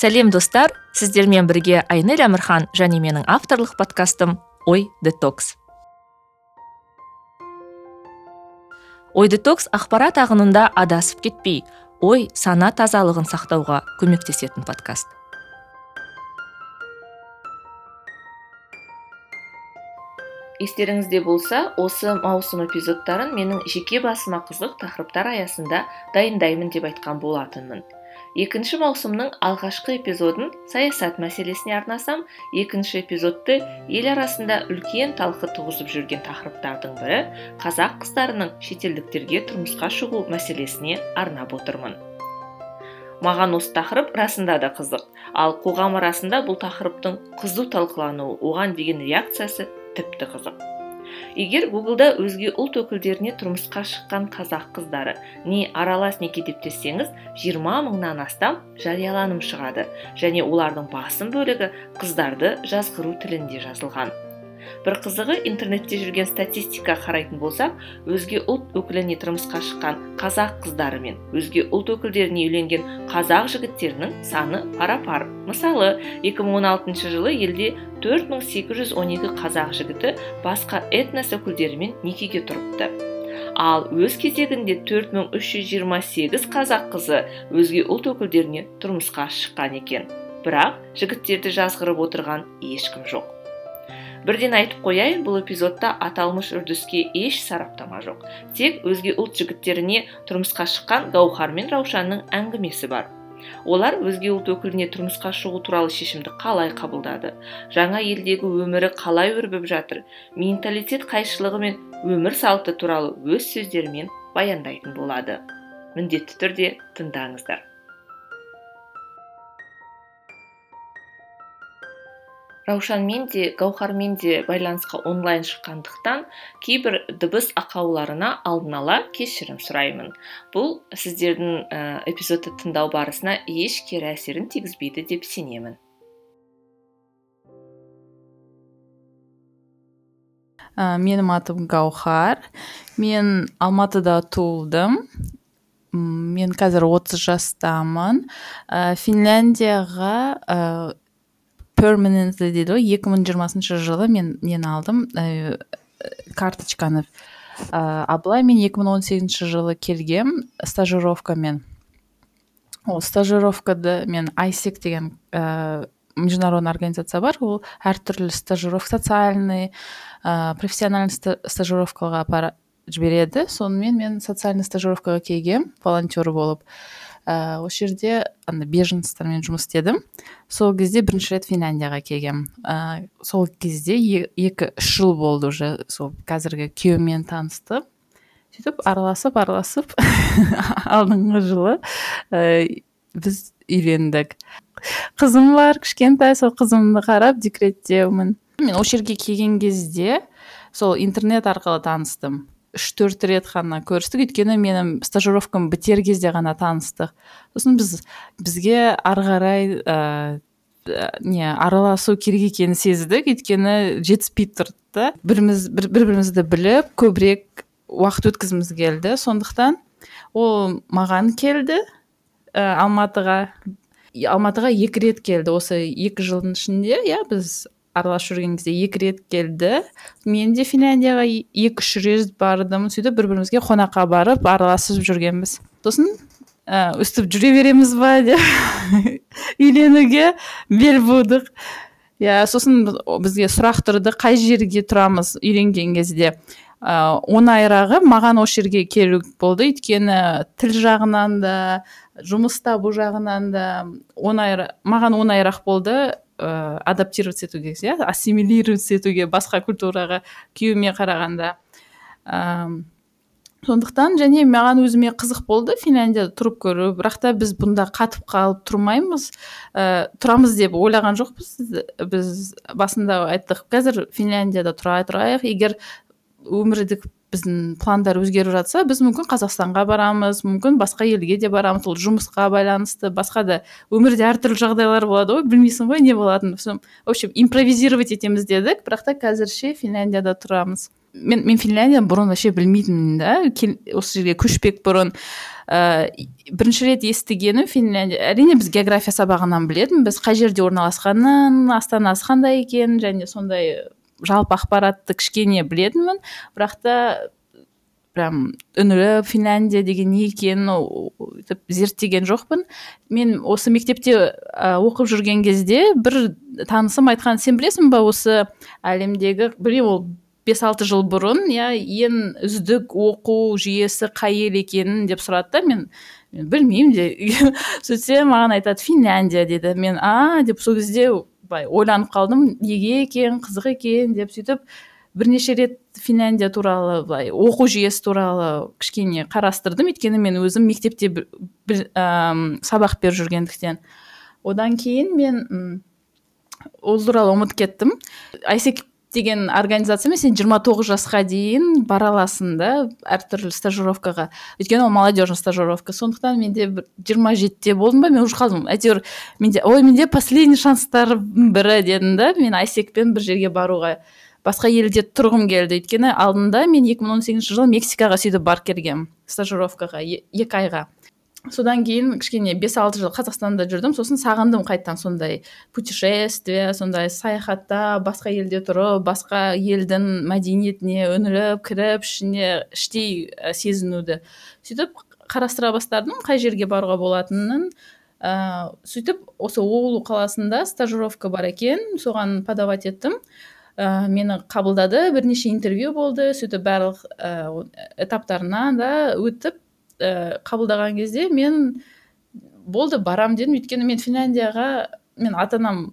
сәлем достар. Сіздермен бірге айнель әмірхан және менің авторлық подкастым ой детокс ой детокс ақпарат ағынында адасып кетпей ой сана тазалығын сақтауға көмектесетін подкаст. Естеріңізде болса осы маусым эпизодтарын менің жеке басыма қызық тақырыптар аясында дайындаймын деп айтқан болатынмын. Екінші маусымның алғашқы эпизодын саясат мәселесіне арнасам екінші эпизодты ел арасында үлкен талқы туғызып жүрген тақырыптардың бірі қазақ қыздарының шетелдіктерге тұрмысқа шығу мәселесіне арнап отырмын. Маған осы тақырып расында да қызық. Ал қоғам арасында бұл тақырыптың қызу талқылануы оған деген реакциясы тіпті қызық. Егер гуглда өзге ұлт өкілдеріне тұрмысқа шыққан қазақ қыздары не аралас неке деп тессеңіз жиырма мыңнан астам жарияланым шығады. Және олардың басым бөлігі қыздарды жазғыру тілінде жазылған. Бір қызығы интернетте жүрген статистика қарайтын болсақ өзге ұлт өкіліне тұрмысқа шыққан қазақ қыздары мен өзге ұлт өкілдеріне үйленген қазақ жігіттерінің саны пара пар мысалы 2016 жылы елде 4812 қазақ жігіті басқа этнос өкілдерімен некеге тұрыпты. Ал өз кезегінде 4328 қазақ қызы өзге ұлт өкілдеріне тұрмысқа шыққан екен. Бірақ жігіттерді жазғырып отырған ешкім жоқ. Бірден айтып қояйын бұл эпизодта аталмыш үрдіске еш сараптама жоқ. Тек өзге ұлт жігіттеріне тұрмысқа шыққан гаухар мен раушанның әңгімесі бар. Олар өзге ұлт өкіліне тұрмысқа шығу туралы шешімді қалай қабылдады? Жаңа елдегі өмірі қалай өрбіп жатыр? Менталитет қайшылығы мен өмір салты туралы өз сөздерімен баяндайтын болады. Міндетті түрде тыңдаңыздар. Раушанмен де гауһармен де байланысқа онлайн шыққандықтан кейбір дыбыс ақауларына алдын ала кешірім сұраймын. Бұл сіздердің ә, эпизодты тыңдау барысына еш кері әсерін тигізбейді деп сенемін. Ә, менің атым гаухар. Мен алматыда туылдым. Мен қазір 30 жастамын. Ә, финляндияға ә, permanently дейді ғой. Екі мың жиырмасыншы жылы мен нені алдым ә, карточканы. Ә, а былай мен 2018 жылы келгем стажировкамен. Ол стажировкада мен айсек деген ә, международный организация бар. Ол әртүрлі стажировка социальный ә, профессиональный стажировкаға апара жібереді. Сонымен мен социальный стажировкаға келгем волонтер болып. Ә, осы жерде ана беженецтермен жұмыс істедім. Сол кезде бірінші рет финляндияға келгем. Ә, сол кезде екі үш жыл болды уже сол қазіргі күйеуіммен таныстым сөйтіп араласып араласып алдыңғы жылы ә, біз үйлендік. Қызым бар кішкентай сол қызымды қарап декреттемін. Мен осы жерге келген кезде сол интернет арқылы таныстым. Үш төрт рет қана көрістік. Өйткені менің стажировкам бітер кезде ғана таныстық. Сосын біз бізге ары қарай ә, не араласу керек екенін сездік. Өйткені жетіспей тұрды да. Біріміз бір, бірімізді біліп көбірек уақыт өткізгіміз келді. Сондықтан ол маған келді ә, алматыға. Алматыға екі рет келді осы екі жылдың ішінде. Иә біз араласып жүрген кезде екі рет келді. Мен де финляндияға екі үш рет бардым. Сөйтіп бір бірімізге қонаққа барып араласып жүргенбіз. Сосын ә, өстіп жүре береміз ба деп үйленуге бел будық. Иә сосын бізге сұрақ тұрды қай жерге тұрамыз үйленген кезде? Ә, оңайрағы маған осы жерге келу болды. Өйткені тіл жағынан да жұмыс табу жағынан да оңай маған оңайырақ болды. Ә, адаптироваться етуге иә ассимилироваться етуге басқа культураға күйеуіме қарағанда. Ә, сондықтан және маған өзіме қызық болды финляндияда тұрып көру. Бірақ та біз бұнда қатып қалып тұрмаймыз. Ә, тұрамыз деп ойлаған жоқпыз. Біз басында айттық қазір финляндияда тұра тұрайық егер өмірлік біздің пландар өзгеріп жатса біз мүмкін қазақстанға барамыз мүмкін басқа елге де барамыз. Ол жұмысқа байланысты басқа да өмірде әртүрлі жағдайлар болады ғой білмейсің ғой не болатынын. В общем импровизировать етеміз дедік бірақ та қазірше финляндияда тұрамыз. Мен мен финляндияны бұрын вообще білмейтінмін да. Осы жерге көшпек бұрын. Ә, бірінші рет естігенім финляндия әрине біз география сабағынан білетінбіз қай жерде орналасқанын астанасы қандай екенін және сондай жалпы ақпаратты кішкене білетінмін. Бірақ та прям үңіліп финляндия деген не екенін өйтіп зерттеген жоқпын. Мен осы мектепте ә, оқып жүрген кезде бір танысым айтқан сен білесің ба осы әлемдегі? Білмеймін ол бес алты жыл бұрын иә ең үздік оқу жүйесі қай ел екенін? деп сұрады да мен мен білмеймін де сөйтсем маған айтады финляндия деді. Мен а деп сол кезде былай ойланып қалдым. Неге екен қызық екен деп сөйтіп бірнеше рет финляндия туралы былай оқу жүйесі туралы кішкене қарастырдым. Өйткені мен өзім мектепте бір, сабақ беріп жүргендіктен. Одан кейін мен ол туралы ұмытып кеттім. Айсек деген организациямен сен 29 жасқа дейін бара аласың да әртүрлі стажировкаға. Өйткені ол молодежный стажировка. Сондықтан менде жиырма жетіде болдым ба мен уже қалдым. Әйтеуір менде ой менде последний шанстардың бірі дедім да мен айсекпен бір жерге баруға. Басқа елде тұрғым келді. Өйткені алдында мен 2018 жылы мексикаға сөйтіп барып келгенмін стажировкаға екі айға. Содан кейін кішкене бес алты жыл қазақстанда жүрдім. Сосын сағындым қайтадан сондай путешествие сондай саяхатта басқа елде тұрып басқа елдің мәдениетіне үңіліп кіріп ішіне іштей сезінуді сөйтіп қарастыра бастадым қай жерге баруға болатынын. Ә, сөйтіп осы оулу қаласында стажировка бар екен. Соған подавать еттім. Ә, мені қабылдады. Бірнеше интервью болды. Сөйтіп барлық ә, этаптарына да өтіп ә, қабылдаған кезде мен болды барам дедім. Өйткені мен финляндияға мен ата анам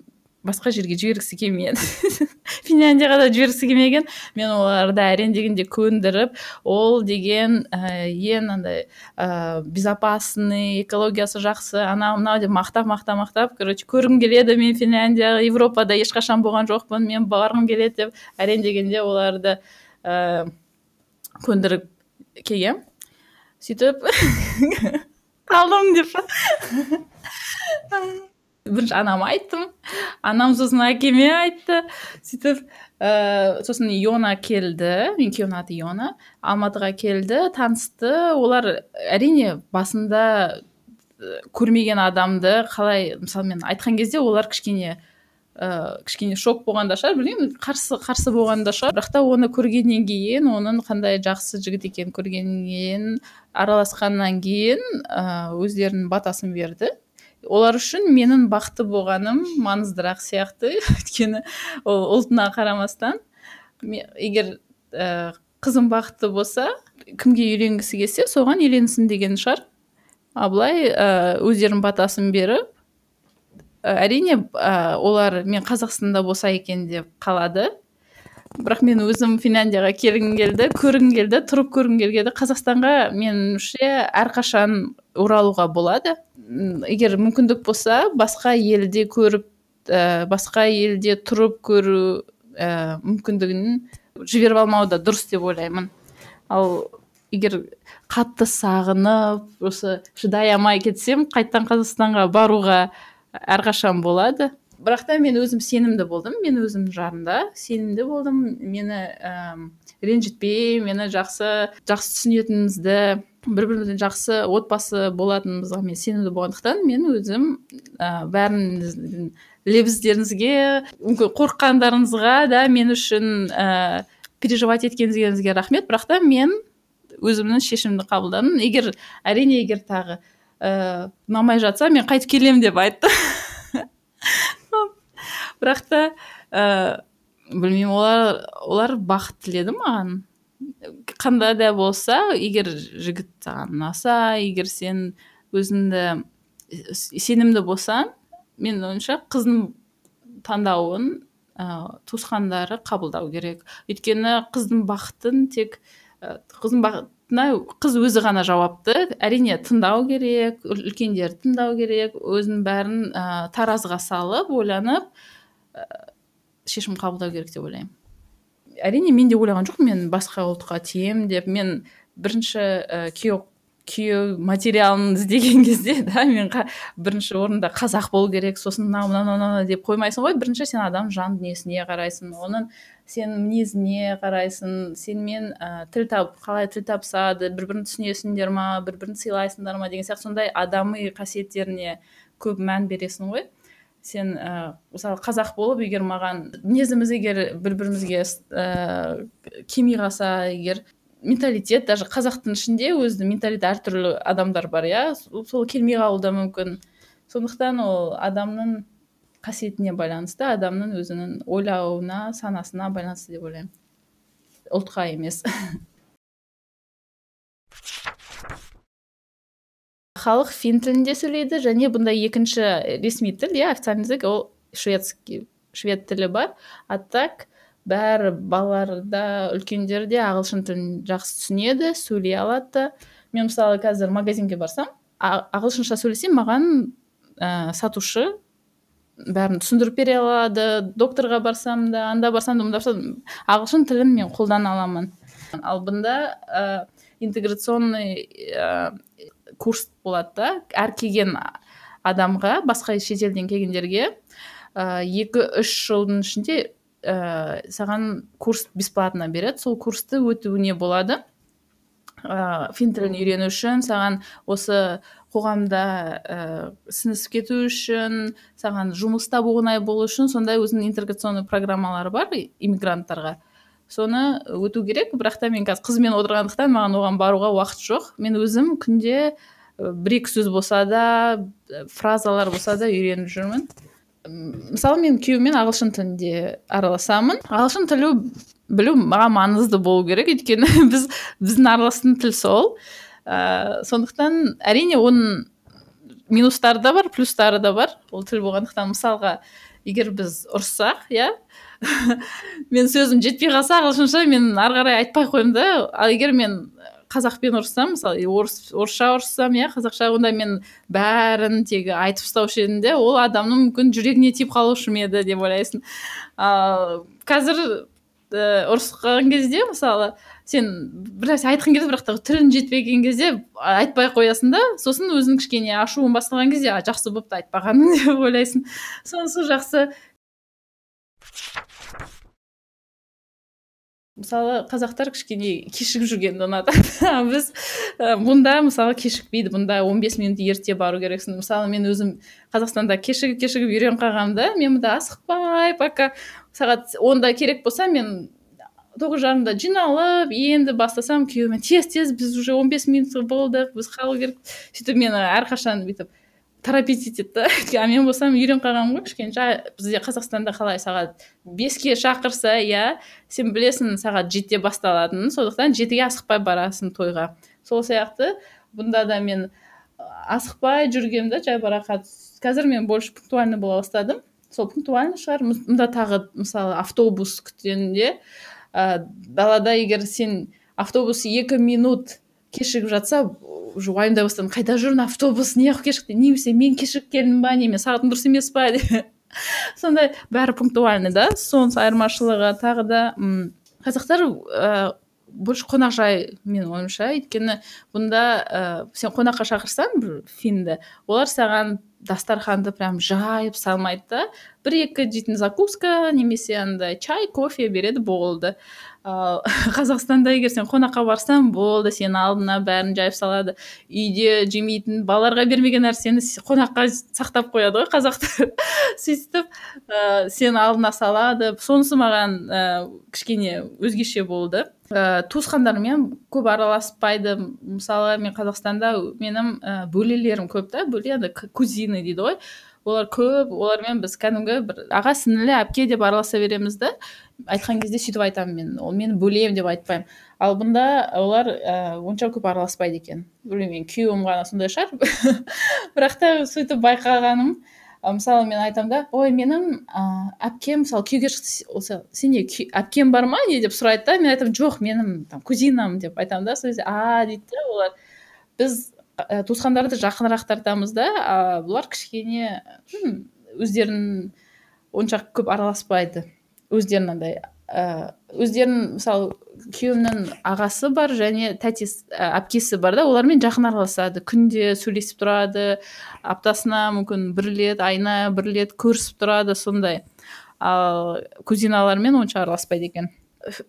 басқа жерге жібергісі келмеді финляндияға да жібергісі келмеген. Мен оларды әрең дегенде көндіріп ол деген ә, ең андай ә, безопасный экологиясы жақсы анау мынау деп мақтап мақтап мақтап короче көргім келеді. Мен финляндия европада ешқашан болған жоқпын. Мен барғым келеді деп әрең дегенде оларды ә, көндіріп келгенмін сөйтіп қалдым деп бірінші анама айттым. Анам сосын әкеме айтты. Сөйтіп ә, сосын иона келді. Менің күйеуімнің аты иона. Алматыға келді танысты. Олар әрине басында көрмеген адамды қалай мысалы мен айтқан кезде олар кішкене ә, кішкене шок болған да шығар білмеймін қарсы қарсы болған да шығар. Бірақ та оны көргеннен кейін оның қандай жақсы жігіт екенін көргеннен араласқаннан кейін ә, өздерінің батасын берді. Олар үшін менің бақытты болғаным маңыздырақ сияқты. Өйткені ол ұлтына қарамастан егер ә, қызым бақытты болса кімге үйленгісі келсе соған үйленсін деген шығар. Ал былай ә, өздерінің батасын беріп әрине ә, олар мен қазақстанда болса екен деп қалады. Бірақ мен өзім финляндияға келгім келді көргім келді тұрып көргім келгенде қазақстанға меніңше әрқашан оралуға болады. Егер мүмкіндік болса басқа елде көріп ә, басқа елде тұрып көру ә, мүмкіндігін жіберіп алмау да дұрыс деп ойлаймын. Ал егер қатты сағынып осы шыдай алмай кетсем қайтадан қазақстанға баруға әрқашан болады. Бірақ та мен өзім сенімді болдым. Мен өзім жарында сенімді болдым. Мені ә, ренжітпей мені жақсы жақсы түсінетінімізді бір бірімізді жақсы отбасы болатынымызға мен сенімді болғандықтан мен өзім ә, бәріңіздің лебіздеріңізге мүмкін қорыққандарыңызға да мен үшін ә, переживать еткеніңізге рахмет. Бірақ та мен өзімнің шешімімді қабылдадым. Егер әрине егер тағы ыыы ұнамай жатса мен қайтып келемін деп айтты. Бірақ та ә, білмеймін олар олар бақыт тіледі маған. Қандай да болса егер жігіт саған ұнаса егер сен өзіңді сенімді болсаң мен ойымша қыздың таңдауын ә, туысқандары қабылдау керек. Өйткені қыздың бақытын тек қыздың бақытына қыз өзі ғана жауапты. Әрине тыңдау керек үлкендерді тыңдау керек өзінің бәрін ә, таразыға салып ойланып шешім қабылдау керек деп ойлаймын. Әрине мен де ойлаған жоқпын мен басқа ұлтқа тиемін деп. Мен бірінші ә, күйеу күйеу материалын іздеген кезде да мен қа, бірінші орында қазақ болу керек сосын мынау мынау мынау деп қоймайсың ғой. Бірінші сен адам жан дүниесіне қарайсың. Оның сен мінезіне қарайсың сенімен ә, тіл таб қалай тіл табысады бір бірін түсінесіңдер ма бір бірін сыйлайсыңдар ма деген сияқты. Сондай адами қасиеттеріне көп мән бересің ғой. Сен ә, мысалы қазақ болып егер маған мінезіміз егер бір бірімізге ә, келмей қалса егер менталитет даже қазақтың ішінде өзінің менталитеті әртүрлі адамдар бар иә. Сол келмей қалуы да мүмкін. Сондықтан ол адамның қасиетіне байланысты адамның өзінің ойлауына санасына байланысты деп ойлаймын. Ұлтқа емес. Халық фин тілінде сөйлейді және бұнда екінші ресми тіл иә официальный язык ол шведский швед тілі бар. А так бәрі балалар да үлкендер де ағылшын тілін жақсы түсінеді сөйлей алады. Мен мысалы қазір магазинге барсам ағылшынша сөйлесем маған ә, сатушы бәрін түсіндіріп бере алады докторға барсам да анда барсам да мында барсам ағылшын тілін мен қолдана аламын. Ал бұнда ә, интеграционный ә, курс болады да. Әр келген адамға басқа шетелден келгендерге ә, екі үш жылдың ішінде ә, саған курс бесплатно береді. Сол курсты өтуіне болады. Ә, фин тілін үйрену үшін саған осы қоғамда ә, сіңісіп кету үшін саған жұмыс табу оңай болу үшін сондай өзінің интеграционный программалары бар иммигранттарға. Соны өту керек бірақ та мен қазір қызыммен отырғандықтан маған оған баруға уақыт жоқ. Мен өзім күнде бір екі сөз болса да фразалар болса да үйреніп жүрмін. Мысалы мен күйеуіммен ағылшын тілінде араласамын. Ағылшын тілі білу маған маңызды болу керек. Өйткені біз біздің араласатын тіл сол. Ә, сондықтан әрине оның минустары да бар плюстары да бар. Ол тіл болғандықтан мысалға егер біз ұрыссақ иә мен сөзім жетпей қалса ағылшынша мен ары қарай айтпай қоямын да ал егер мен қазақпен ұрыссам мысалы орыс орысша ұрыссам иә қазақша онда мен бәрін тегі айтып тастаушы едім де ол адамның мүмкін жүрегіне тиіп қалушы ма еді деп ойлайсың. Ал қазір ұрысқан кезде мысалы сен бір нәрсе айтқың келеді бірақ та жетпеген кезде айтпай қоясың да сосын өзің кішкене ашуың басталған кезде а жақсы болыпты айтпағаның деп ойлайсың. Сонысы жақсы мысалы қазақтар кішкене кешігіп жүргенді ұнатады біз бұнда мысалы кешікпейді бұнда 15 минут ерте бару керексің. Мысалы мен өзім қазақстанда кешігіп кешігіп үйреніп қалғанымда мен мұнда асықпай пока сағат онда керек болса мен тоғыз жарымда жиналып енді бастасам күйеуіме тез тез біз уже он бес минут болдық біз қалу керек. Сөйтіп мені әрқашан бүйтіп торопить етеді да. А мен болсам үйреніп қалғанмын ғой кішкене. Бізде қазақстанда қалай сағат беске шақырса иә сен білесің сағат жетіде басталатынын сондықтан жетіге асықпай барасың тойға. Сол сияқты. Бұнда да мен асықпай жүргенмін да жайбарақат қазір мен больше пунктуальный бола бастадым. Сол пунктуальный шығар. Мұнда тағы мысалы автобус күткенде ә, далада егер сен автобус екі минут кешігіп жатса уже уайымдай бастадым қайда жүрмін автобус? Неғып кешікті? Немесе мен кешігіп келдім ба? Неме сағатым дұрыс емес па? сондай бәрі пунктуальный да. Соның айырмашылығы тағы да м қазақтар ә, больше қонақжай менің ойымша. Өйткені бұнда ә, сен қонаққа шақырсаң бір финді олар саған дастарханды прям жайып салмайды да. Бір екі жейтін закуска немесе андай чай кофе береді болды. Ал қазақстанда егер сен қонаққа барсаң болды сенің алдына бәрін жайып салады. Үйде жемейтін балаларға бермеген нәрсені қонаққа сақтап қояды ғой қазақтар сөйтіп ә, сенің алдына салады. Сонысы маған ә, кішкене өзгеше болды. Ә, туысқандармен көп араласпайды мысалы мен қазақстанда менің ә, бөлелерім көп та. Бөле андай кузины дейді ғой. Олар көп. Олармен біз кәдімгі бір аға сіңілі әпке деп араласа береміз да. Айтқан кезде сөйтіп айтамын мен. Ол мені бөлем деп айтпаймын. Ал бұнда олар ә, онша көп араласпайды екен. Білмеймін күйеуім ғана сондай шығар. Бірақ та сөйтіп байқағаным мысалы мен айтамын да ой менің ә, әпкем мысалы күйеуге шықты осы сенде әпкем бар ма? не деп сұрайды да мен айтамын жоқ менің там кузинам деп айтамын да сол кезде а дейді да олар біз ә, туысқандарды жақынырақ тартамыз да а бұлар кішкене өздерін онша көп араласпайды. Өздерін андай ә, өздерінің мысалы күйеуімнің ағасы бар және тәтесі ә, әпкесі бар да олармен жақын араласады. Күнде сөйлесіп тұрады аптасына мүмкін бір рет айына бір рет көрісіп тұрады сондай. Ал кузиналармен онша араласпайды екен.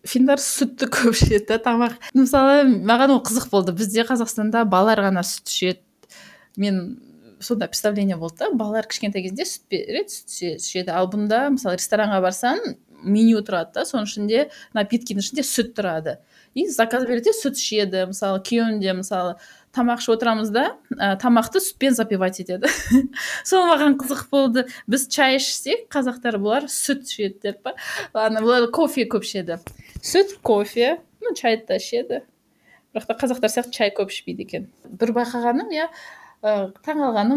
Финдар сүтті көп ішеді тамақ. Мысалы маған ол қызық болды. Бізде қазақстанда балалар ғана сүт ішеді. Мен сондай представление болды да балалар кішкентай кезде сүт береді сүт ішеді. Ал бұнда мысалы ресторанға барсаң меню тұрады да соның ішінде напиткінің ішінде сүт тұрады. И заказ береді сүт ішеді мысалы күйеуім де мысалы тамақ ішіп отырамыз да ә, тамақты сүтпен запивать етеді. Сол маған қызық болды. Біз чай ішсек қазақтар бұлар сүт ішеді деп па? Ана бұлар кофе көп ішеді. Сүт кофе ну чайды да ішеді. Бірақ та қазақтар сияқты чай көп ішпейді екен. Бір байқағаным иә ә,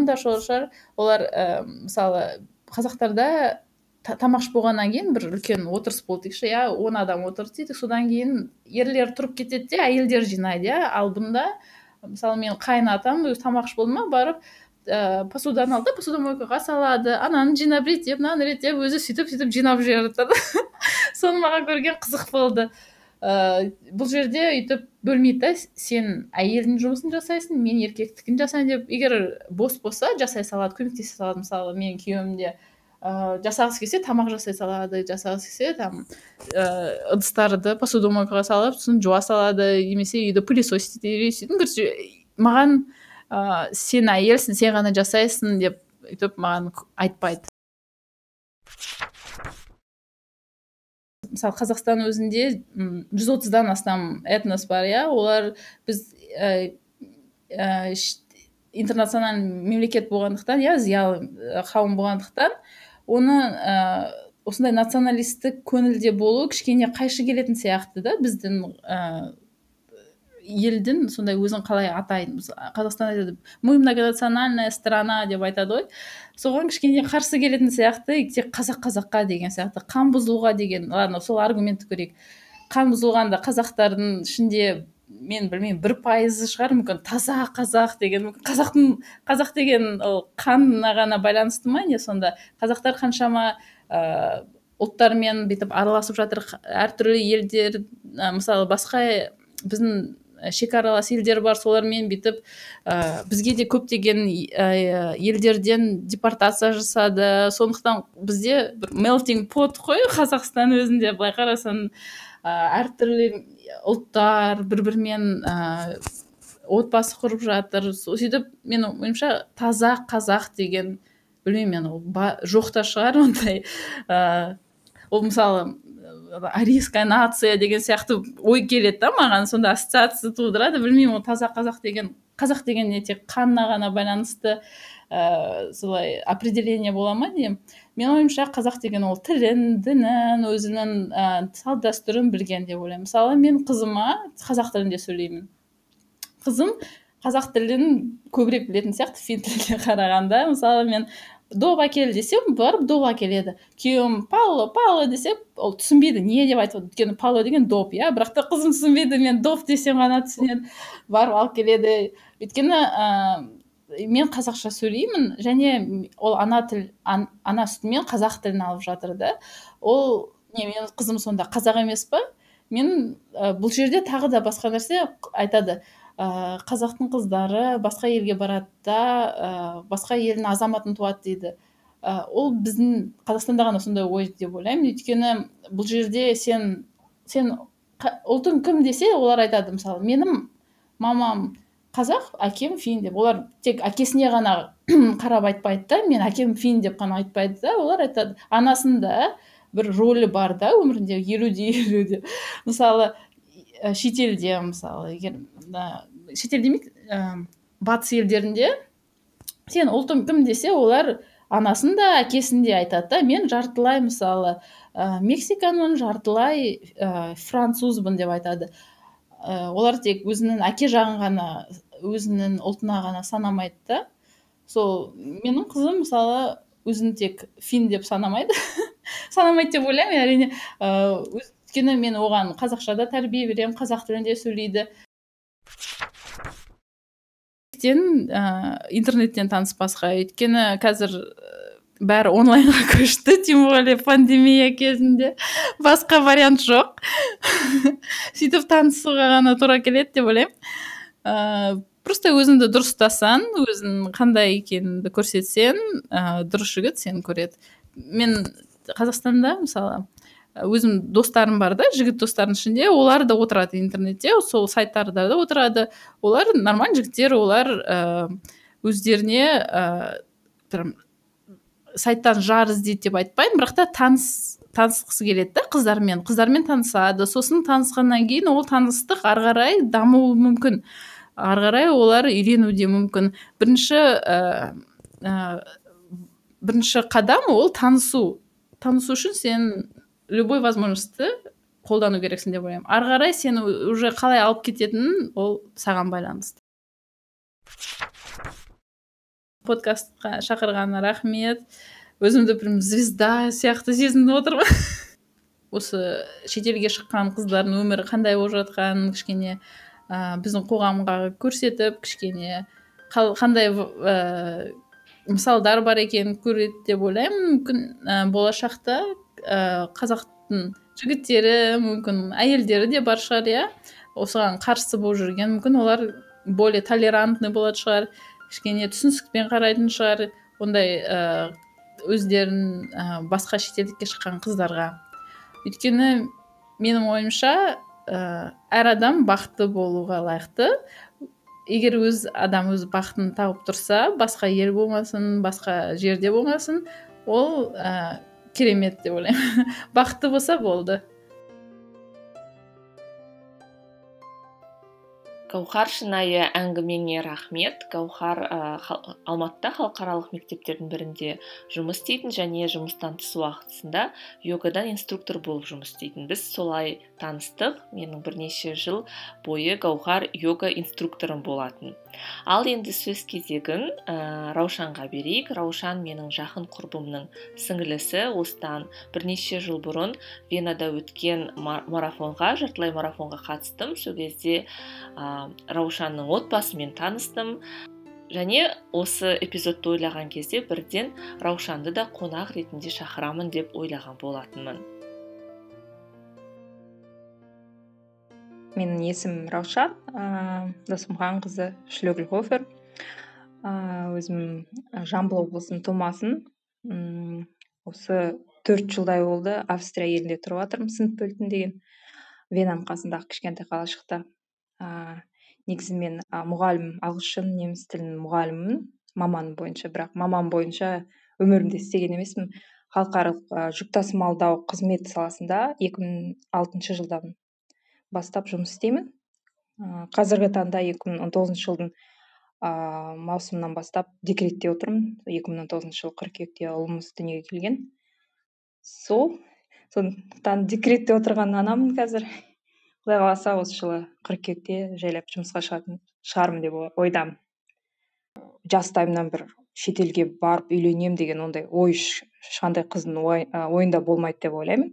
да сол шығар олар ә, мысалы қазақтарда тамақ ішіп болғаннан кейін бір үлкен отырыс болды. Дейікші иә он адам отырды дейді. Содан кейін ерлер тұрып кетеді де әйелдер жинайды иә. Ал бұнда мысалы мен қайын атам өзі тамақ ішіп болды ма барып ә, посуданы алды да посудомойкаға салады. Ананы жинап реттеп мынаны реттеп өзі сөйтіп сөйтіп жинап жіберіп соны маған көрген қызық болды. Ә, бұл жерде өйтіп бөлмейді да сен әйелдің жұмысын жасайсың мен еркектікін жасаймын деп. Егер бос болса жасай салады көмектесе салады. Мысалы менің күйеуім де ыыы жасағысы келсе тамақ жасай салады жасағысы келсе там ыыы ыдыстарды посудомойкаға салып сосын жуа салады немесе үйді пылесосить етеді короче маған ыыы сен әйелсің сен ғана жасайсың деп өйтіп маған айтпайды. Мысалы қазақстан өзінде жүз отыздан астам этнос бар иә. Олар біз ә, ә, интернациональный мемлекет болғандықтан иә зиялы қауым болғандықтан оны ә, осындай националистік көңілде болу кішкене қайшы келетін сияқты да біздің ә, елдің сондай өзін қалай атайды қазақстан айтады мы многонациональная страна деп айтады ғой. Соған кішкене қарсы келетін сияқты тек қазақ қазаққа деген сияқты қан бұзылуға деген ладно сол аргументті көрейік. Қан бұзылғанда қазақтардың ішінде мен білмеймін бір пайызы шығар. Мүмкін таза қазақ деген қазақтың қазақ деген ол қанына ғана байланысты ма не сонда? Қазақтар қаншама ыыы ұлттармен бүйтіп араласып жатыр. Әртүрлі елдер ә, мысалы басқа біздің шекаралас елдер бар солармен бүйтіп ә, бізге де көптеген елдерден депортация жасады. Сондықтан бізде бір мелтинг пот қой қазақстан өзінде былай қарасаң. Әртүрлі ұлттар бір бірімен ә, отбасы құрып жатыр. Сөйтіп менің ойымша таза қазақ деген білмеймін мен ол жоқ та шығар ондай. Ә, ол мысалы арийская нация деген сияқты ой келеді да маған сонда ассоциация тудырады. Білмеймін ол таза қазақ деген қазақ деген не тек қанына ғана байланысты ә, солай определение бола ма деймін. Менің ойымша қазақ деген ол тілін дінін өзінің ә, салт дәстүрін білген деп ойлаймын. Мысалы мен қызыма қазақ тілінде сөйлеймін. Қызым қазақ тілін көбірек білетін сияқты фин тіліне қарағанда. Мысалы мен доп әкел десем барып доп әкеледі күйеуім пауло пауло десе ол түсінбейді. Не деп айтып өйткені пауло деген доп иә? Бірақ та қызым түсінбейді. Мен доп десем ғана түсінеді. Барып алып келеді. Өйткені мен қазақша сөйлеймін және ол ана тіл ан, ана сүтімен қазақ тілін алып жатыр да. Ол не менің қызым сонда қазақ емес па мен ә, бұл жерде тағы да басқа нәрсе айтады. Ә, қазақтың қыздары басқа елге барады да ә, басқа елдің азаматын туады дейді. Ә, ол біздің қазақстанда ғана сондай ой деп ойлаймын. Өйткені бұл жерде сен сен ұлтың кім десе олар айтады мысалы. Менің мамам қазақ әкем фин деп. Олар тек әкесіне ғана қарап айтпайды да мен әкем фин деп қана айтпайды да. Олар айтады анасында бір рөлі бар да өмірінде елуде елу деп мысалы шетелде мысалы егер шетел демейік ә, батыс елдерінде сен ұлтың кім десе олар анасын да әкесін де айтады да. Мен жартылай мысалы ә, мексиканың жартылай ә, французбын деп айтады. Ә, олар тек өзінің әке жағын ғана өзінің ұлтына ғана санамайды да. Сол менің қызым мысалы өзін тек фин деп санамайды. Санамайды деп ойлаймын әрине ыыы өйткені мен оған қазақшада тәрбие беремін қазақ тілінде сөйлейді. Ә, интернеттен таныспасқа. Өйткені қазір бәрі онлайнға көшті тем более пандемия кезінде. Басқа вариант жоқ. Сөйтіп танысуға ғана тура келеді деп ойлаймын. Ыыы просто өзіңді дұрыс ұстасаң өзің қандай екеніңді көрсетсең ә, дұрыс жігіт сені көреді. Мен қазақстанда мысалы өзім достарым бар да жігіт достардың ішінде олар да отырады интернетте сол сайттарда да отырады. Олар нормальный жігіттер олар ә, өздеріне ә, сайттан жар іздейді деп айтпаймын. Бірақ та таныс танысқысы келеді да қыздармен. Қыздармен танысады. Сосын танысқаннан кейін ол таныстық ары қарай дамуы мүмкін. Ары қарай олар үйренуі мүмкін. Бірінші ә, бірінші қадам ол танысу. Танысу үшін сен любой возможностьті қолдану керексің деп ойлаймын. Ары қарай сені уже қалай алып кететінін ол саған байланысты. Подкастқа шақырғаныңа рахмет. Өзімді прям звезда сияқты сезініп отырмын. Осы шетелге шыққан қыздардың өмірі қандай болып жатқанын кішкене ә, біздің қоғамға көрсетіп кішкене қандай ә, мысалдар бар екенін көреді деп ойлаймын. Мүмкін ә, болашақта ә, қазақтың жігіттері мүмкін әйелдері де бар шығар иә. Осыған қарсы болып жүрген мүмкін олар более толерантный болатын шығар. Кішкене түсіністікпен қарайтын шығар. Ондай ә, өздерін ә, басқа шетелдікке шыққан қыздарға. Өйткені менің ойымша ә, әр адам бақытты болуға лайықты. Егер өз адам өз бақытын тауып тұрса басқа ел болмасын басқа жерде болмасын ол керемет деп ойлаймын. Бақытты болса болды. Гауһар шынайы әңгімеңе рахмет. Гауһар ә, алматыда халықаралық мектептердің бірінде жұмыс істейтін және жұмыстан тыс уақытысында йогадан инструктор болып жұмыс істейтін. Біз солай таныстық. Менің бірнеше жыл бойы гауһар йога инструкторым болатын. Ал енді сөз кезегін ә, раушанға берейік. Раушан менің жақын құрбымның сіңілісі осыдан бірнеше жыл бұрын венада өткен марафонға жартылай марафонға қатыстым. Сол кезде ә, раушанның отбасымен таныстым. Және осы эпизодты ойлаған кезде бірден раушанды да қонақ ретінде шақырамын деп ойлаған болатынмын. Менің есімім раушан ыыы досымханқызы шлёгльхофер ыыы өзім жамбыл облысының тумасымын осы төрт жылдай болды австрия елінде тұрып жатырмын деген венаның қасындағы кішкентай қалашықта ыыы негізі мен мұғалім ағылшын неміс тілінің мұғалімімін маман бойынша бірақ маман бойынша өмірімде істеген емеспін халықаралық жүк тасымалдау қызмет саласында 2006 жылдан бастап жұмыс істеймін. Қазіргі таңда 2019 жылдың ә, маусымынан бастап декретте отырмын. 2019 жылы қыркүйекте ұлымыз дүниеге келген. Сол сондықтан декретте отырған анамын қазір. Құдай қаласа осы жылы қыркүйекте жайлап жұмысқа шығатын шығармын деп ойдамын. Жастайымнан бір шетелге барып үйленемін деген ондай ой ешқандай қыздың ойында болмайды деп ойлаймын.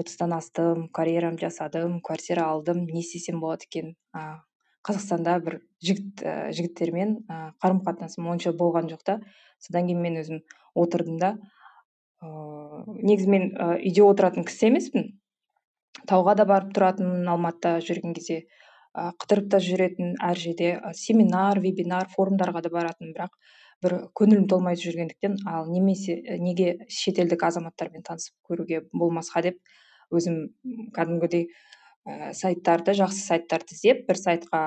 Отыздан астым карьерамды жасадым квартира алдым не істесем болады екен қазақстанда бір жігіт ә, жігіттермен ә, қарым қатынасым онша болған жоқ та. Содан кейін мен өзім отырдым да. Ыыы негізі мен ә, үйде отыратын кісі емеспін. Тауға да барып тұратынмын алматыда жүрген кезде. Ә, қыдырып та жүретін әр жерде. Семинар вебинар форумдарға да баратынмын бірақ бір көңілім толмай жүргендіктен ал немесе неге шетелдік азаматтармен танысып көруге болмасқа деп өзім кәдімгідей ә, сайттарды жақсы сайттарды іздеп бір сайтқа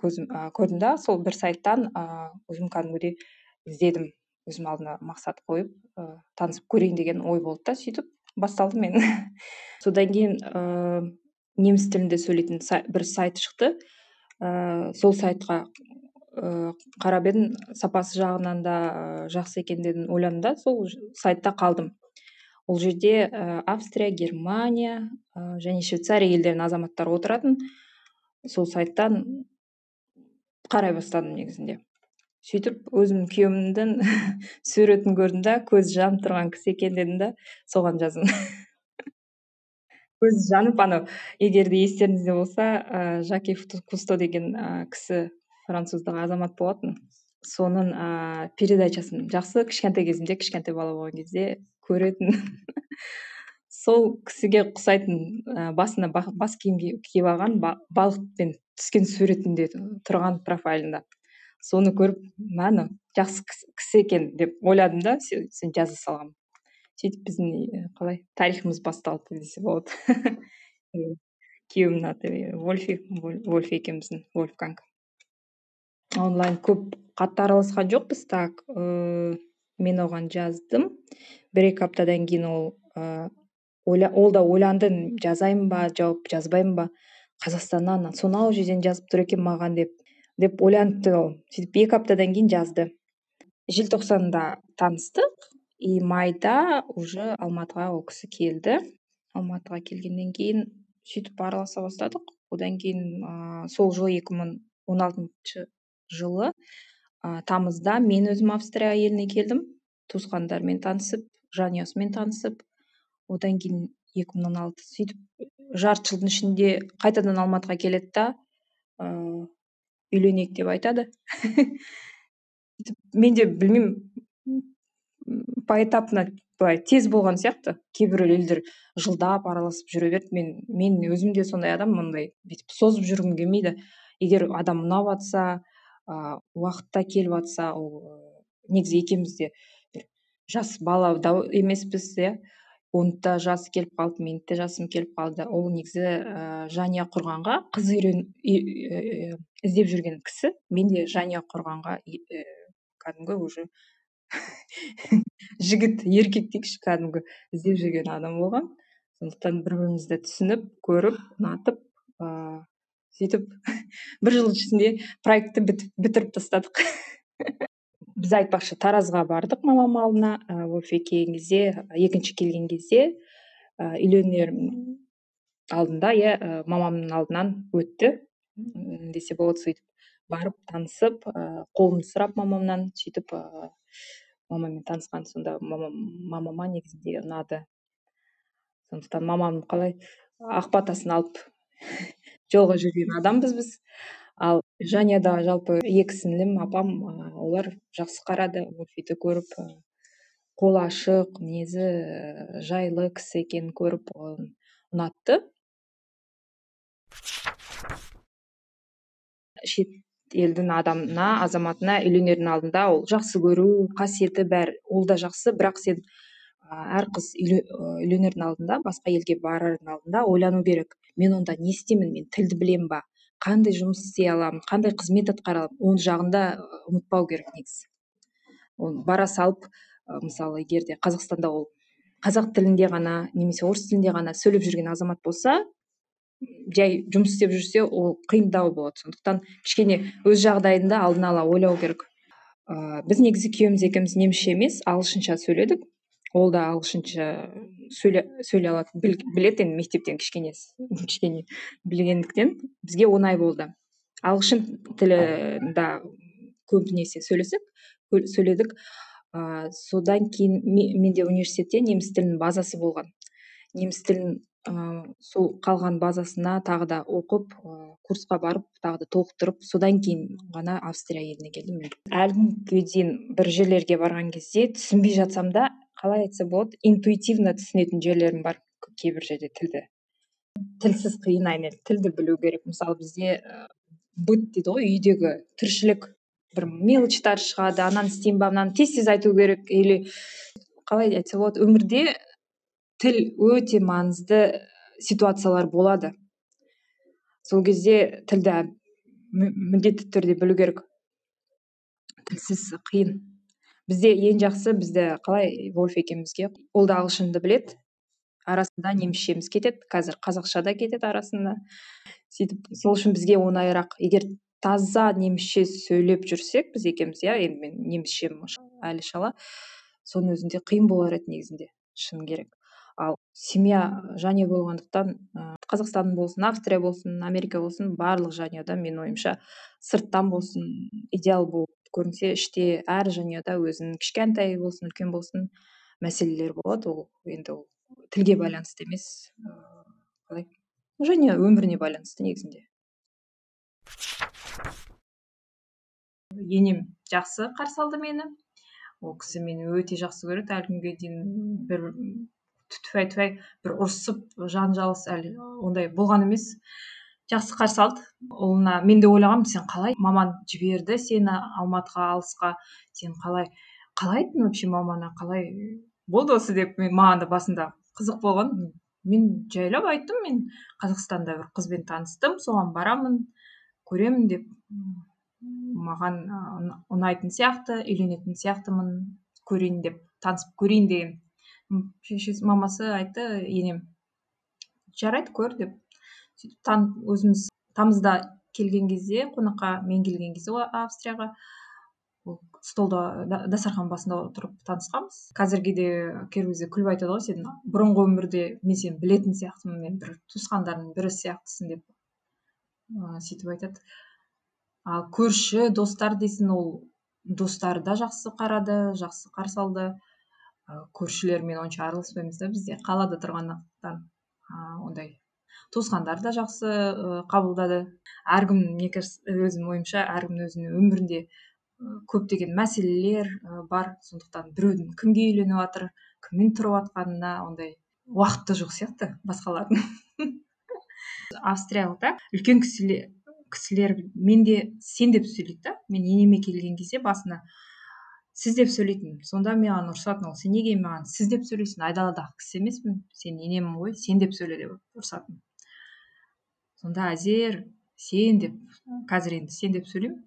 көзім ә, көрдім да сол бір сайттан ә, өзім кәдімгідей іздедім өзім алдыма мақсат қойып ә, танысып көрейін деген ой болды да сөйтіп басталды мен. Содан кейін ыыы неміс тілінде сөйлейтін бір сайт шықты. Ә, сол сайтқа қарап едім сапасы жағынан да жақсы екен дедім ойладым да сол сайтта қалдым. Ол жерде австрия германия және швейцария елдерінің азаматтары отыратын. Сол сайттан қарай бастадым негізінде. Сөйтіп өзім күйеуімнің суретін көрдім да көзі жанып тұрған кісі екен дедім да соған жаздым. Көзі жанып анау егер де естеріңізде болса ә, жаки кусто деген ә, кісі француздық азамат болатын. Соның ыыы передачасын жақсы кішкентай кезімде кішкентай бала болған кезде көретін. Сол кісіге ұқсайтын ә, басына бас киім киіп алған балықпен түскен суретінде тұрған профайлында. Соны көріп мәні жақсы кісі екен деп ойладым да сен жаза салғам. Сөйтіп біздің қалай тарихымыз басталды десе болады. Күйеуімнің аты вольфи вольф екеуміздің вольфганг. Онлайн көп қатты араласқан жоқпыз. Так ыыы мен оған жаздым. бір екі аптадан кейін ол ыыы ол да ойланды жазайын ба жауап жазбаймын ба? Қазақстаннан сонау жерден жазып тұр екен маған деп деп ойланыпты ол. Сөйтіп екі аптадан кейін жазды. Желтоқсанда таныстық. И майда уже алматыға ол кісі келді. Алматыға келгеннен кейін сөйтіп араласа бастадық. Одан кейін ыыы сол жылы екі мың жылы ә, тамызда мен өзім австрия еліне келдім. Туысқандармен танысып жанұясымен танысып одан кейін екі мың он алты сөйтіп жарты жылдың ішінде қайтадан алматыға келеді да ыыы үйленейік деп айтады. Мен де білмеймін поэтапно былай тез болған сияқты. Кейбір елдер жылдап араласып жүре берді. Мен мен өзім де сондай адаммын мындай бүйтіп созып жүргім келмейді. Егер адам ұнап жатса ыыы уақытта келіп жатса ол негізі екеуміз де бір жас бала емеспіз иә. Оның да жасы келіп қалды менің де жасым келіп қалды. Ол негізі ыыы жанұя құрғанға қыз іздеп жүрген кісі. Мен де жанұя құрғанға кәдімгі уже жігіт еркек дейікші кәдімгі іздеп жүрген адам болған сондықтан бір бірімізді түсініп көріп ұнатып ыыы сөйтіп бір жыл ішінде проектті бітіріп тастадық. Біз айтпақшы таразға бардық мамам алдына вольф келген кезде екінші келген кезде үйленер алдында иә мамамның алдынан өтті. Десе болады сөйтіп барып танысып ыыы қолымды сұрап мамамнан сөйтіп ыыы мамаммен танысқан сонда мамам мамама негізінде ұнады. Сондықтан мамам қалай ақ батасын алып жолға жүрген адамбыз біз. Ал жанұяда жалпы екі сіңлім апам олар жақсы қарады. Мультфильмді көріп қолы ашық мінезі жайлы кісі екенін көріп ұнатты. Шет елдің адамына азаматына үйленердің алдында ол жақсы көру қасиеті бәрі ол да жақсы. Бірақ сен әр қыз үйленердің алдында басқа елге барардың алдында ойлану керек. Мен онда не істеймін мен тілді білемін ба? Қандай жұмыс істей аламын қандай қызмет атқара аламын? Ол жағында ұмытпау керек негізі. Ол бара салып мысалы егер де қазақстанда ол қазақ тілінде ғана немесе орыс тілінде ғана сөйлеп жүрген азамат болса жай жұмыс істеп жүрсе ол қиындау болады. Сондықтан кішкене өз жағдайында алдын ала ойлау керек. Ыыы біз негізі күйеуіміз екеуміз немісше емес ағылшынша сөйледік. Ол да ағылшынша сөйле, сөйлей алады біледі енді мектептен кішкене кішкене білгендіктен бізге оңай болды. Ағылшын да көбінесе сөйлесек сөйледік. Ыыы содан кейін менде университетте неміс тілінің базасы болған. Неміс тілін ыыы сол қалған базасына тағы да оқып ыыы курсқа барып тағы да толықтырып содан кейін ғана австрия еліне келдім мен. Әлі күнге дейін бір жерлерге барған кезде түсінбей жатсам да қалай айтса болады интуитивно түсінетін жерлерім бар кейбір жерде тілді. Тілсіз қиын әрине тілді білу керек. Мысалы бізде быт дейді ғой үйдегі тіршілік. Бір мелочьтар шығады ананы істеймін ба мынаны тез тез айту керек. Или қалай айтса болады өмірде тіл өте маңызды ситуациялар болады. Сол кезде тілді міндетті түрде білу керек. Тілсіз қиын. Бізде ең жақсы бізді қалай вольф екеумізге ол да ағылшынды білет, арасында немісшеміз кетеді қазір қазақша да кетеді арасында. Сөйтіп сол үшін бізге оңайырақ егер таза немісше сөйлеп жүрсек біз екеуміз иә енді мен немісшем әлі шала соның өзінде қиын болар еді негізінде шыны керек. Ал семья жанұя болғандықтан ыыы қазақстан болсын австрия болсын америка болсын барлық жанұяда менің ойымша сырттан болсын идеал болып көрінсе іште әр жанұяда өзінің кішкентай болсын үлкен болсын мәселелер болады. Ол енді ол тілге байланысты емес қалай? Жанұя өміріне байланысты негізінде. Енем жақсы қарсы алды мені. Ол кісі мені өте жақсы көреді. Әлі күнге дейін бір тфәй тфәй бір ұрысып жанжалыс әлі ондай болған емес. Жақсы қарсы алды. Ұлына мен де ойлағанмын сен қалай маман жіберді сені алматыға алысқа? Сен қалай қалай айттың вообще мамаңа қалай болды осы деп мен маған да басында қызық болған. Мен жайлап айттым мен қазақстанда бір қызбен таныстым соған барамын көремін деп. Маған ұнайтын сияқты үйленетін сияқтымын көрейін деп танысып көрейін деген шешесі мамасы айтты енем жарайды көр деп. Сөйтіп өзіміз тамызда келген кезде қонаққа мен келген кезде австрияға столда дастархан басында отырып танысқанбыз. Қазірге де кейбір күліп айтады ғой сен бұрынғы өмірде мен сені білетін сияқтымын мен бір туысқандарымның бірі сияқтысың деп ыыы сөйтіп айтады. Ал көрші достар дейсің ол достары да жақсы қарады жақсы қарсы алды. Көршілермен онша араласпаймыз да бізде. Қалада тұрғандықтан ондай туысқандар да жақсы қабылдады. Әркім мне кажется өзімнің ойымша әркімнің өзінің өмірінде көптеген мәселелер бар. Сондықтан біреудің кімге үйленіп жатыр кіммен тұрып жатқанына ондай уақыт та жоқ сияқты басқалардың. Австриялықтар үлкен кісілер кісілер менде сен деп сөйлейді да. Мен енеме келген кезде басына сіз деп сөйлейтін сонда маған ұрысатын ол сен неге маған сіз деп сөйлейсің айдаладағы кісі емеспін сен енемін ғой сен деп сөйле деп ұрысатын сонда әзер сен деп қазір енді сен деп сөйлеймін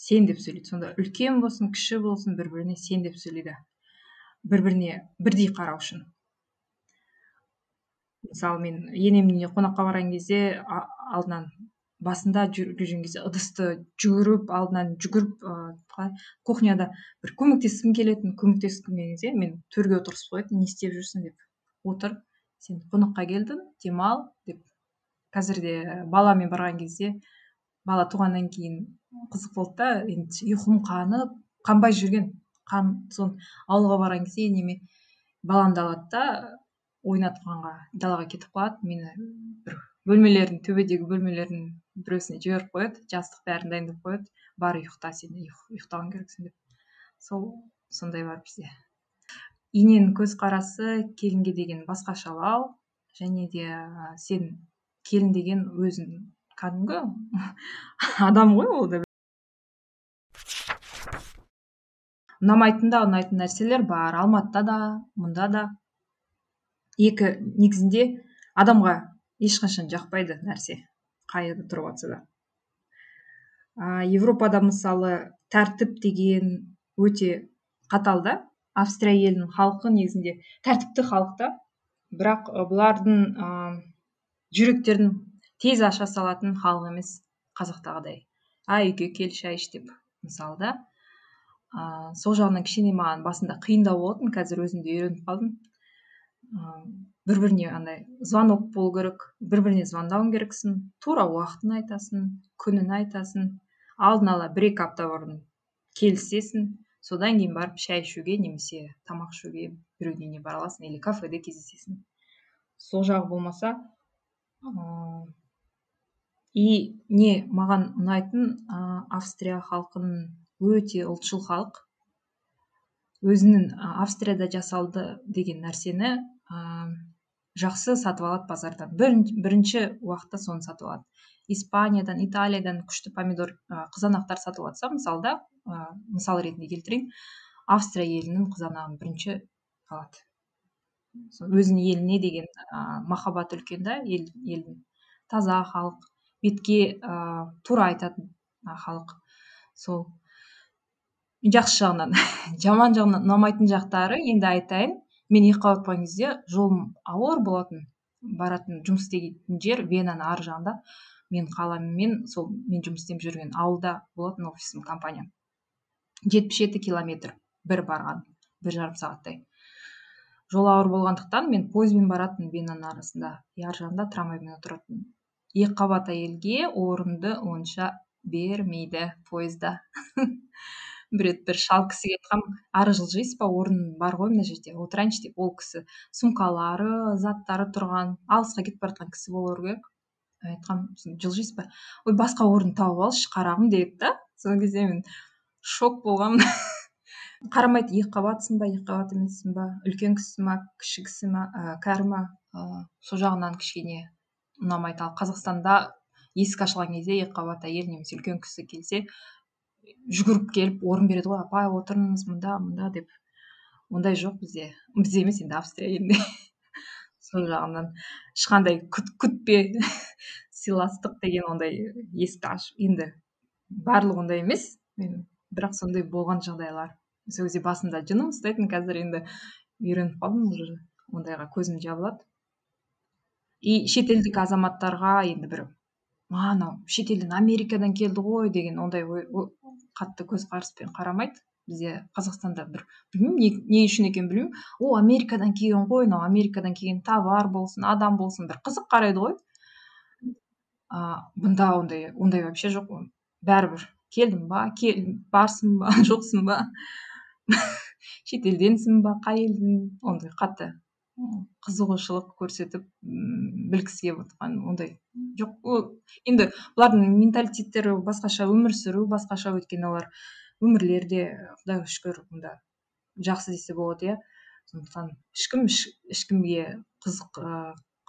сен деп сөйлейді. Сонда үлкен болсын кіші болсын бір біріне сен деп сөйлейді. Бір біріне бірдей қарау үшін. Мысалы мен енемнің үйіне қонаққа барған кезде алдынан басында жүрген кезде ыдысты жүгіріп алдынан жүгіріп қалай кухняда бір көмектескім келетін көмектескім келген кезде мен төрге отырғызып қоятын не істеп жүрсің деп отыр сен қонаққа келдің демал деп. Қазірде баламен барған кезде бала туғаннан кейін қызық болды да енді ұйқым қанып қанбай жүрген. Қан сон ауылға барған кезде неме баламды алады да ойнатқанға далаға кетіп қалады. Мені бір бөлмелердің төбедегі бөлмелердің біреусіне жіберіп қояды жастық бәрін дайындап қояды бар ұйықта сен ұйықтауың керексің деп. Сол сондай бар бізде. Ененің көзқарасы келінге деген басқашалау және де сен келін деген өзің кәдімгі адам ғой ол да ұнамайтын да ұнайтын нәрселер бар. Алматыда да мұнда да. Екі негізінде адамға ешқашан жақпайды нәрсе. Қай жерде тұрып жатса да. А, европада мысалы тәртіп деген өте қатал да. Австрия елінің халқы негізінде тәртіпті халық та. Бірақ бұлардың ә, жүректерін тез аша салатын халық емес қазақтағыдай. Әй үйге кел шай іш деп мысалы да. Ыыы сол жағынан кішкене маған басында қиындау болатын қазір өзім де үйреніп қалдым. Ыыы бір біріне андай звонок болу керек бір біріне звондауың керексің тура уақытын айтасың күнін айтасың алдын ала бір екі апта бұрын келісесің содан кейін барып шай ішуге немесе тамақ ішуге біреудің үйіне бара аласың или кафеде кездесесің. Сол жағы болмаса ыыы и не маған ұнайтын ә, австрия халқының өте ұлтшыл халық өзінің австрияда жасалды деген нәрсені ә, жақсы сатып алады базардан. Бір, бірінші уақытта соны сатып алады. Испаниядан италиядан күшті помидор ә, қызанақтар сатып жатса мысалда ә, мысал ретінде келтірейін. Австрия елінің қызанағын бірінші алады. Өзінің еліне деген ә, махаббат үлкен да ел, елдің таза халық бетке ыыы тура айтатын халық. Сол жақсы жағынан жаман жағынан ұнамайтын жақтары енді айтайын. Мен екіқабат болған кезде жолым ауыр болатын баратын жұмыс істейтін жер венаның ар жағында. Мен қаламмен сол мен жұмыс істеп жүрген ауылда болатын офисім компаниям. Жетпіс жеті километр бір барған бір жарым сағаттай. Жол ауыр болғандықтан мен пойызбен баратын венаның арасында ар жағында трамваймен отыратын. Екі қабат әйелге орынды онша бермейді пойызда бір рет бір шал кісіге айтқанмын ары жылжисыз ба орын бар ғой мына жерде отырайыншы деп ол кісі сумкалары заттары тұрған алысқа кетіп бара жатқан кісі болу керек айтқанмын жылжисыз ба? Ой басқа орын тауып алшы қарағым деді да сол кезде мен шок болғанмын қарамайды екі қабатсың ба екі қабат емессің ба үлкен кісісің ма кіші кісі ма ә, кәрі ма? Ә, сол жағынан кішкене ұнамайды. Ал қазақстанда есік ашылған кезде екіқабат әйел немесе үлкен кісі келсе жүгіріп келіп орын береді ғой апай отырыңыз мында мында деп. Ондай жоқ бізде. Бізде емес енді австрия елінде. Сол жағынан ешқандай күт, күтпе сыйластық деген ондай есікті ашып енді барлығы ондай емес. Мен бірақ сондай болған жағдайлар. Сол кезде басымда жыным ұстайтын қазір енді үйреніп қалдым уже ондайға көзім жабылады. И шетелдік азаматтарға енді бір анау шетелден америкадан келді ғой деген ондай ой, қатты көзқараспен қарамайды. Бізде қазақстанда бір білмеймін не, не үшін екенін білмеймін. О америкадан келген ғой мынау америкадан келген товар болсын адам болсын бір қызық қарайды ғой. А бұнда ондай ондай вообще жоқ. Бәрібір келдің ба кел барсың ба жоқсың ба? Шетелденсің ба қай елдің? Ондай қатты қызығушылық көрсетіп білгісі келіп отырған ондай. Жоқ ол енді бұлардың менталитеттері басқаша өмір сүру басқаша өйткені олар. Өмірлері де құдайға шүкір мында жақсы десе болады иә. Сондықтан ешкім ешкімге қызық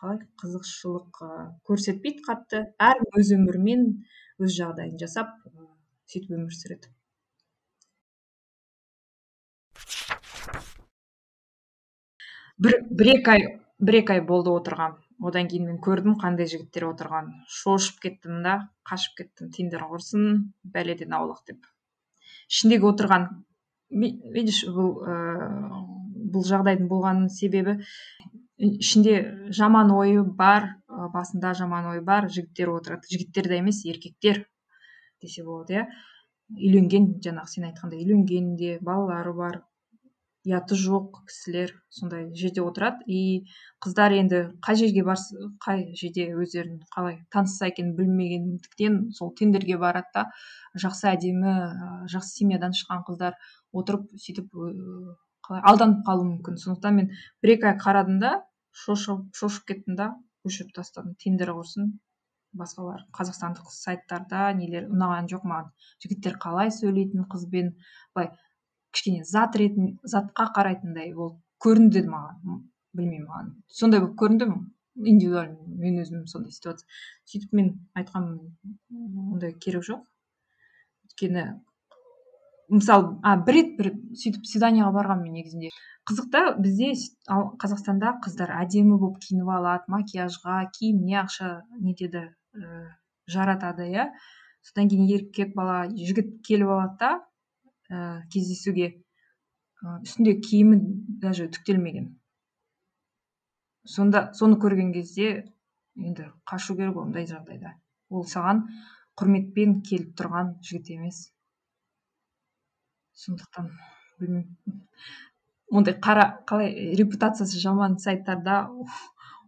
қалай? Қызықшылық көрсетпейді қатты. Әркім өз өмірімен өз жағдайын жасап сөйтіп өмір сүреді. Бір бір екі ай бір екі ай болды отырған. Одан кейін мен көрдім қандай жігіттер отырған. Шошып кеттім да қашып кеттім тиндер құрсын бәледен аулақ деп. Ішіндегі отырған видишь бұл ә, бұл жағдайдың болған себебі ішінде жаман ойы бар басында жаман ой бар жігіттер отырады. Жігіттер де емес еркектер десе болады иә. Үйленген жаңағы сен айтқандай үйленген де балалары бар. Ұяты жоқ кісілер сондай жерде отырады. И қыздар енді қай жерге барса қай жерде өздерін қалай танысса екен білмегендіктен сол тендерге барады да жақсы әдемі жақсы семьядан шыққан қыздар отырып сөйтіп қалай алданып қалуы мүмкін. Сондықтан мен бір екі ай қарадым да шошып шошып кеттім да өшіріп тастадым. Тендер құрсын басқалар қазақстандық сайттарда нелер ұнаған жоқ маған. Жігіттер қалай сөйлейтін қызбен былай кішкене зат ретін затқа қарайтындай болып көрінді маған. Білмеймін маған. Сондай болып көрінді индивидуально. Мен өзім сондай ситуация. Сөйтіп мен айтқанмын ондай керек жоқ. Өйткені мысалы а бір рет бір сөйтіп свиданиеға барғанмын мен негізінде. Қызық та бізде қазақстанда қыздар әдемі болып киініп алады макияжға киіміне ақша нетеді ііі жаратады иә. Содан кейін еркек бала жігіт келіп алады да. ә, кездесуге. Үстінде киімі даже түктелмеген. Сонда соны көрген кезде енді қашу керек ондай жағдайда. Ол саған құрметпен келіп тұрған жігіт емес. Сондықтан білмеймін. Ондай қара қалай репутациясы жаман сайттарда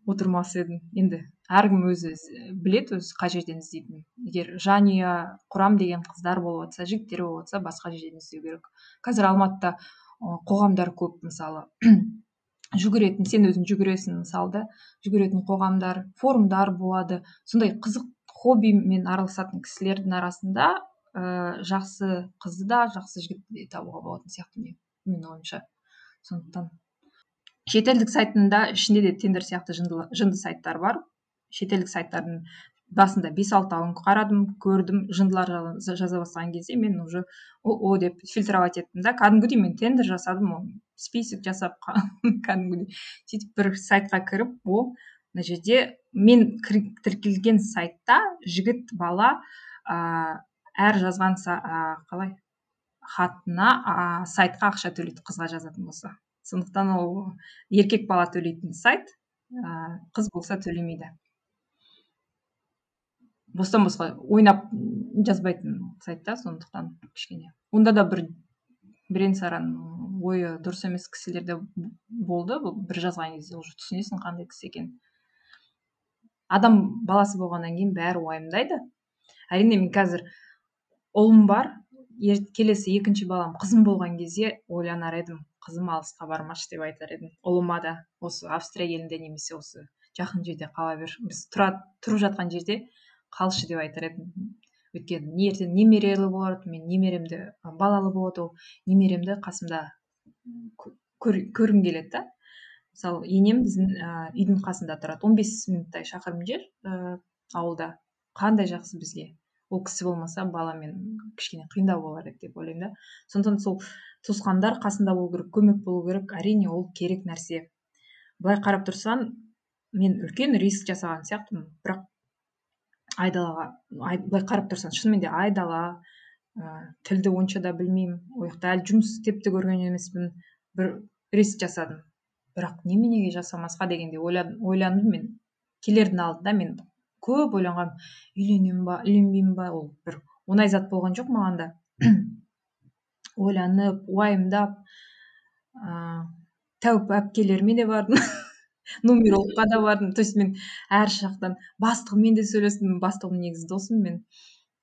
отырмас едім енді әркім өзі біледі өзі қай жерден іздейтінін. Егер жанұя құрам деген қыздар болып жатса жігіттер болып жатса басқа жерден іздеу керек. Қазір алматыда қоғамдар көп мысалы жүгіретін сен өзің жүгіресің мысалы да жүгіретін қоғамдар форумдар болады. Сондай қызық хоббимен араласатын кісілердің арасында ә, жақсы қызды да жақсы жігітті де табуға болатын сияқты менің ойымша. Сондықтан. Шетелдік сайтында ішінде де тендер сияқты жынды, жынды сайттар бар. Шетелдік сайттардың басында бес алтауын қарадым көрдім жындылар жаза бастаған кезде мен уже о, деп фильтровать еттім да кәдімгідей мен тендер жасадым оны список жасап кәдімгідей сөйтіп бір сайтқа кіріп о мына жерде мен тіркелген сайтта жігіт бала ә, әр жазған қалай? хатына ә, сайтқа ақша төлейді қызға жазатын болса. Сондықтан ол еркек бала төлейтін сайт ә, қыз болса төлемейді. Бостан босқа ойнап жазбайтын сайт та сондықтан кішкене. Онда да бір бірен саран ойы дұрыс емес кісілер де болды. Бір жазған кезде уже түсінесің қандай кісі екенін. Адам баласы болғаннан кейін бәрі уайымдайды. Әрине мен қазір ұлым бар. Ер, келесі екінші балам қызым болған кезде ойланар едім қызым алысқа бармашы деп айтар едім. Ұлыма да осы австрия елінде немесе осы жақын жерде қала бер. Біз тұра, тұрып жатқан жерде қалшы деп айтар едім. Өйткені ертең немерелі болады мен немеремді балалы болады ол немеремді қасымда көргім келеді да. Мысалы енем біздің ә, үйдің қасында тұрады. 15 минуттай шақырым жер ә, ауылда. Қандай жақсы бізге. Ол кісі болмаса баламен кішкене қиындау болар еді деп ойлаймын да. Сондықтан сол туысқандар қасында болу керек көмек болу керек. Әрине ол керек нәрсе. Былай қарап тұрсаң мен үлкен риск жасаған сияқтымын. Бірақ айдалаға былай қарап тұрсаң шынымен де айдала ә, тілді онша да білмеймін. Ол жақта әлі жұмыс істеп те көрген емеспін. Бір риск жасадым. Бірақ неменеге жасамасқа дегенде ойландым мен. Келердің алдында мен көп ойланғанмын. Үйленемін ба үйленбеймін ба? Ол бір оңай зат болған жоқ маған да. Ойланып уайымдап ыыы тәуіп әпкелеріме де бардым. нумерологқа да бардым. То есть мен әр жақтан бастығыммен де сөйлестім бастығым негізі досым мен.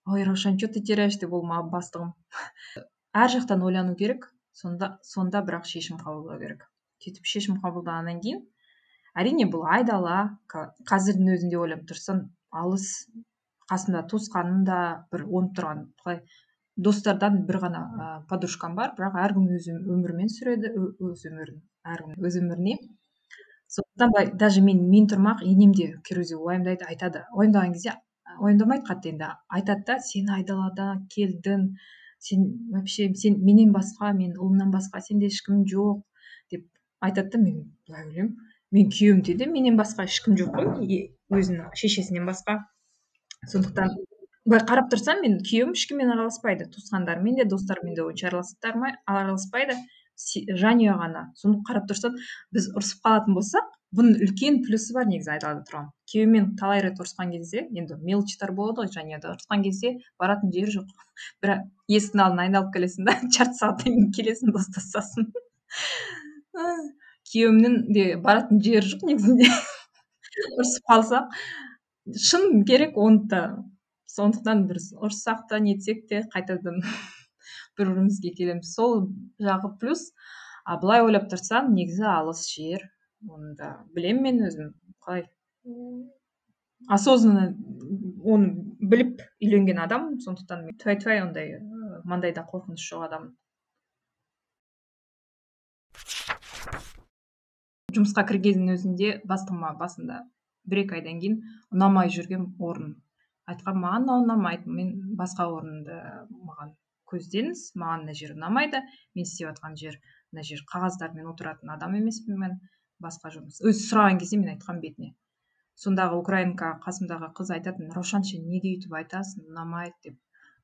Ой раушан че ты теряешь? Деп ол маған бастығым әр жақтан ойлану керек сонда сонда бірақ шешім қабылдау керек. Сөйтіп шешім қабылдағаннан кейін әрине бұл айдала қазірдің өзінде ойлап тұрсам алыс қасымда туысқаным да бір онып тұрған қалай достардан бір ғана ә, подружкам бар бірақ әркім өз өмірімен сүреді өз өмірін әркім өз өміріне. Сондықтан былай даже мен мен тұрмақ енем де уайымдайды айтады. Уайымдаған кезде уайымдамайды қатты енді. Айтады да сен айдалада келдің сен вообще сен менен басқа менің ұлымнан басқа сенде ешкім жоқ деп айтады да мен былай ойлаймын. Мен күйеуімде де менен басқа ешкім жоқ қой өзінің шешесінен басқа. Сондықтан былай қарап тұрсам мен күйеуім ешкіммен араласпайды. Туысқандарымен де достарымен де онша араласпайды. Жанұя ғана соны қарап тұрсам біз ұрысып қалатын болсақ бұның үлкен плюсы бар негізі айдалада тұрған күйеуіммен талай рет ұрысқан кезде енді мелочтар болады ғой жанұяда ұрысқан кезде баратын жері жоқ. Бірақ есіктің алдына айналып келесің да жарты сағаттан кейін келесің достасасың. Күйеуімнің де баратын жері жоқ негізінде. Ұрысып қалсақ шын керек оны да. Сондықтан бір ұрыссақ та нетсек те қайтадан бір бірімізге келеміз. Сол жағы плюс а былай ойлап тұрсаң негізі алыс жер. Оны да білемін мен өзім. Қалай? Осознанно оны біліп үйленген адам сондықтан тфәй тфәй ондай мандайда қорқыныш жоқ адаммын жұмысқа кіргеннің өзінде бастығыма басында бір екі айдан кейін ұнамай жүрген орын. Айтқан маған мынау ұнамайды мен басқа орынды маған көздеңіз маған мына жер ұнамайды мен істеп жатқан жер мына жер қағаздармен отыратын адам емеспін мен басқа жұмыс өзі сұраған кезде мен айтқан бетіне сондағы украинка қасымдағы қыз айтатын раушан сен неге өйтіп айтасың ұнамайды деп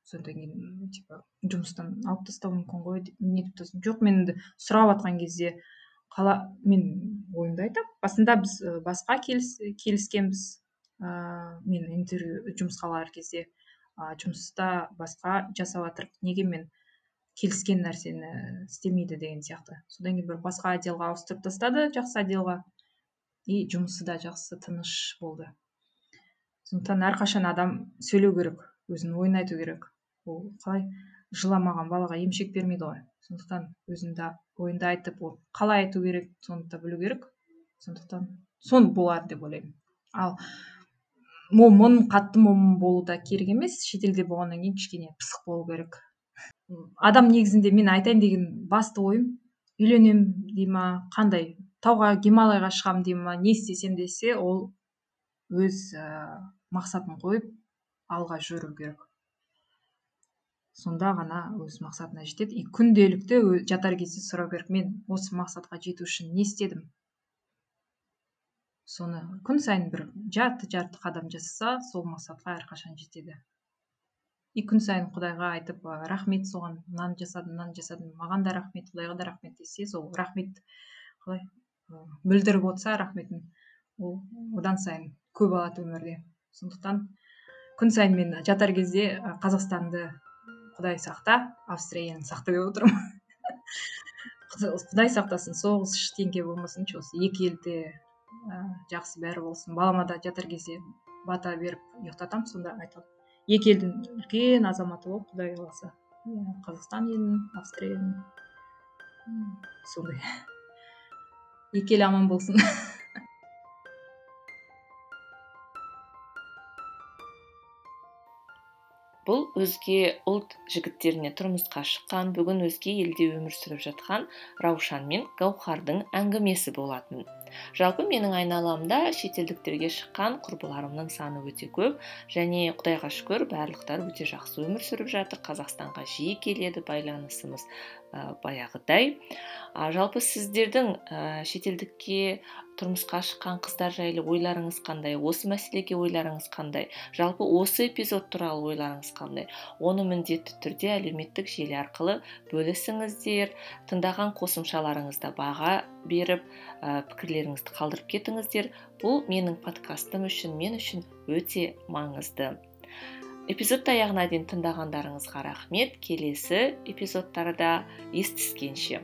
содан кейін типа жұмыстан алып тастауы мүмкін ғой деп жоқ мен енді сұрап жатқан кезде қала мен ойымды айтамын басында біз басқа келіс, келіскенбіз ыыы мен интервью жұмысқа алар кезде жұмыста басқа жасап жатырық неге мен келіскен нәрсені істемейді деген сияқты. Содан кейін бір басқа отделға ауыстырып тастады жақсы отделға. И жұмысы да жақсы тыныш болды. Сондықтан әрқашан адам сөйлеу керек өзінің ойын айту керек. Ол қалай? Жыламаған балаға емшек бермейді ғой. Сондықтан өзіңді ойыңды айтып ол қалай айту керек соны да білу керек. Сондықтан сон болар деп ойлаймын. Ал момын қатты момын болу да керек емес шетелде болғаннан кейін кішкене пысық болу керек. Адам негізінде мен айтайын деген басты ойым үйленемін дей ма қандай тауға гималайға шығамын дей ма не істесем десе ол өз ә, мақсатын қойып алға жүру керек. Сонда ғана өз мақсатына жетеді. И күнделікті жатар кезде сұрау керек. Мен осы мақсатқа жету үшін не істедім? Соны күн сайын бір жарты жарты қадам жасаса сол мақсатқа әрқашан жетеді. И күн сайын құдайға айтып рахмет соған мынаны жасадым мынаны жасадым маған да рахмет құдайға да рахмет десе сол рахмет қалай білдіріп отырса рахметін ол одан сайын көп алады өмірде. Сондықтан күн сайын мен жатар кезде қазақстанды құдай сақта австрияны сақта деп отырмын. Құдай сақтасын соғыс ештеңке болмасыншы осы екі елде ә, жақсы бәрі болсын. Балама да жатар кезде бата беріп ұйықтатамын сонда айтамын екі елдің үлкен азаматы бол құдай қаласа. Қазақстан елінің австрия елінің. Сондай. Екі ел аман болсын. Бұл өзге ұлт жігіттеріне тұрмысқа шыққан бүгін өзге елде өмір сүріп жатқан раушан мен гаухардың әңгімесі болатын. Жалпы менің айналамда шетелдіктерге шыққан құрбыларымның саны өте көп және құдайға шүкір барлықтары өте жақсы өмір сүріп жатыр. Қазақстанға жиі келеді байланысымыз ә, баяғыдай. А, жалпы сіздердің ә, шетелдікке тұрмысқа шыққан қыздар жайлы ойларыңыз қандай? Осы мәселеге ойларыңыз қандай? Жалпы осы эпизод туралы ойларыңыз қандай? Оны міндетті түрде әлеуметтік желі арқылы бөлісіңіздер. Тыңдаған қосымшаларыңызда баға беріп ә, пікірлеріңізді қалдырып кетіңіздер бұл менің подкастым үшін мен үшін өте маңызды. Эпизодты аяғына дейін тыңдағандарыңызға рахмет. Келесі эпизодтарда естіскенше.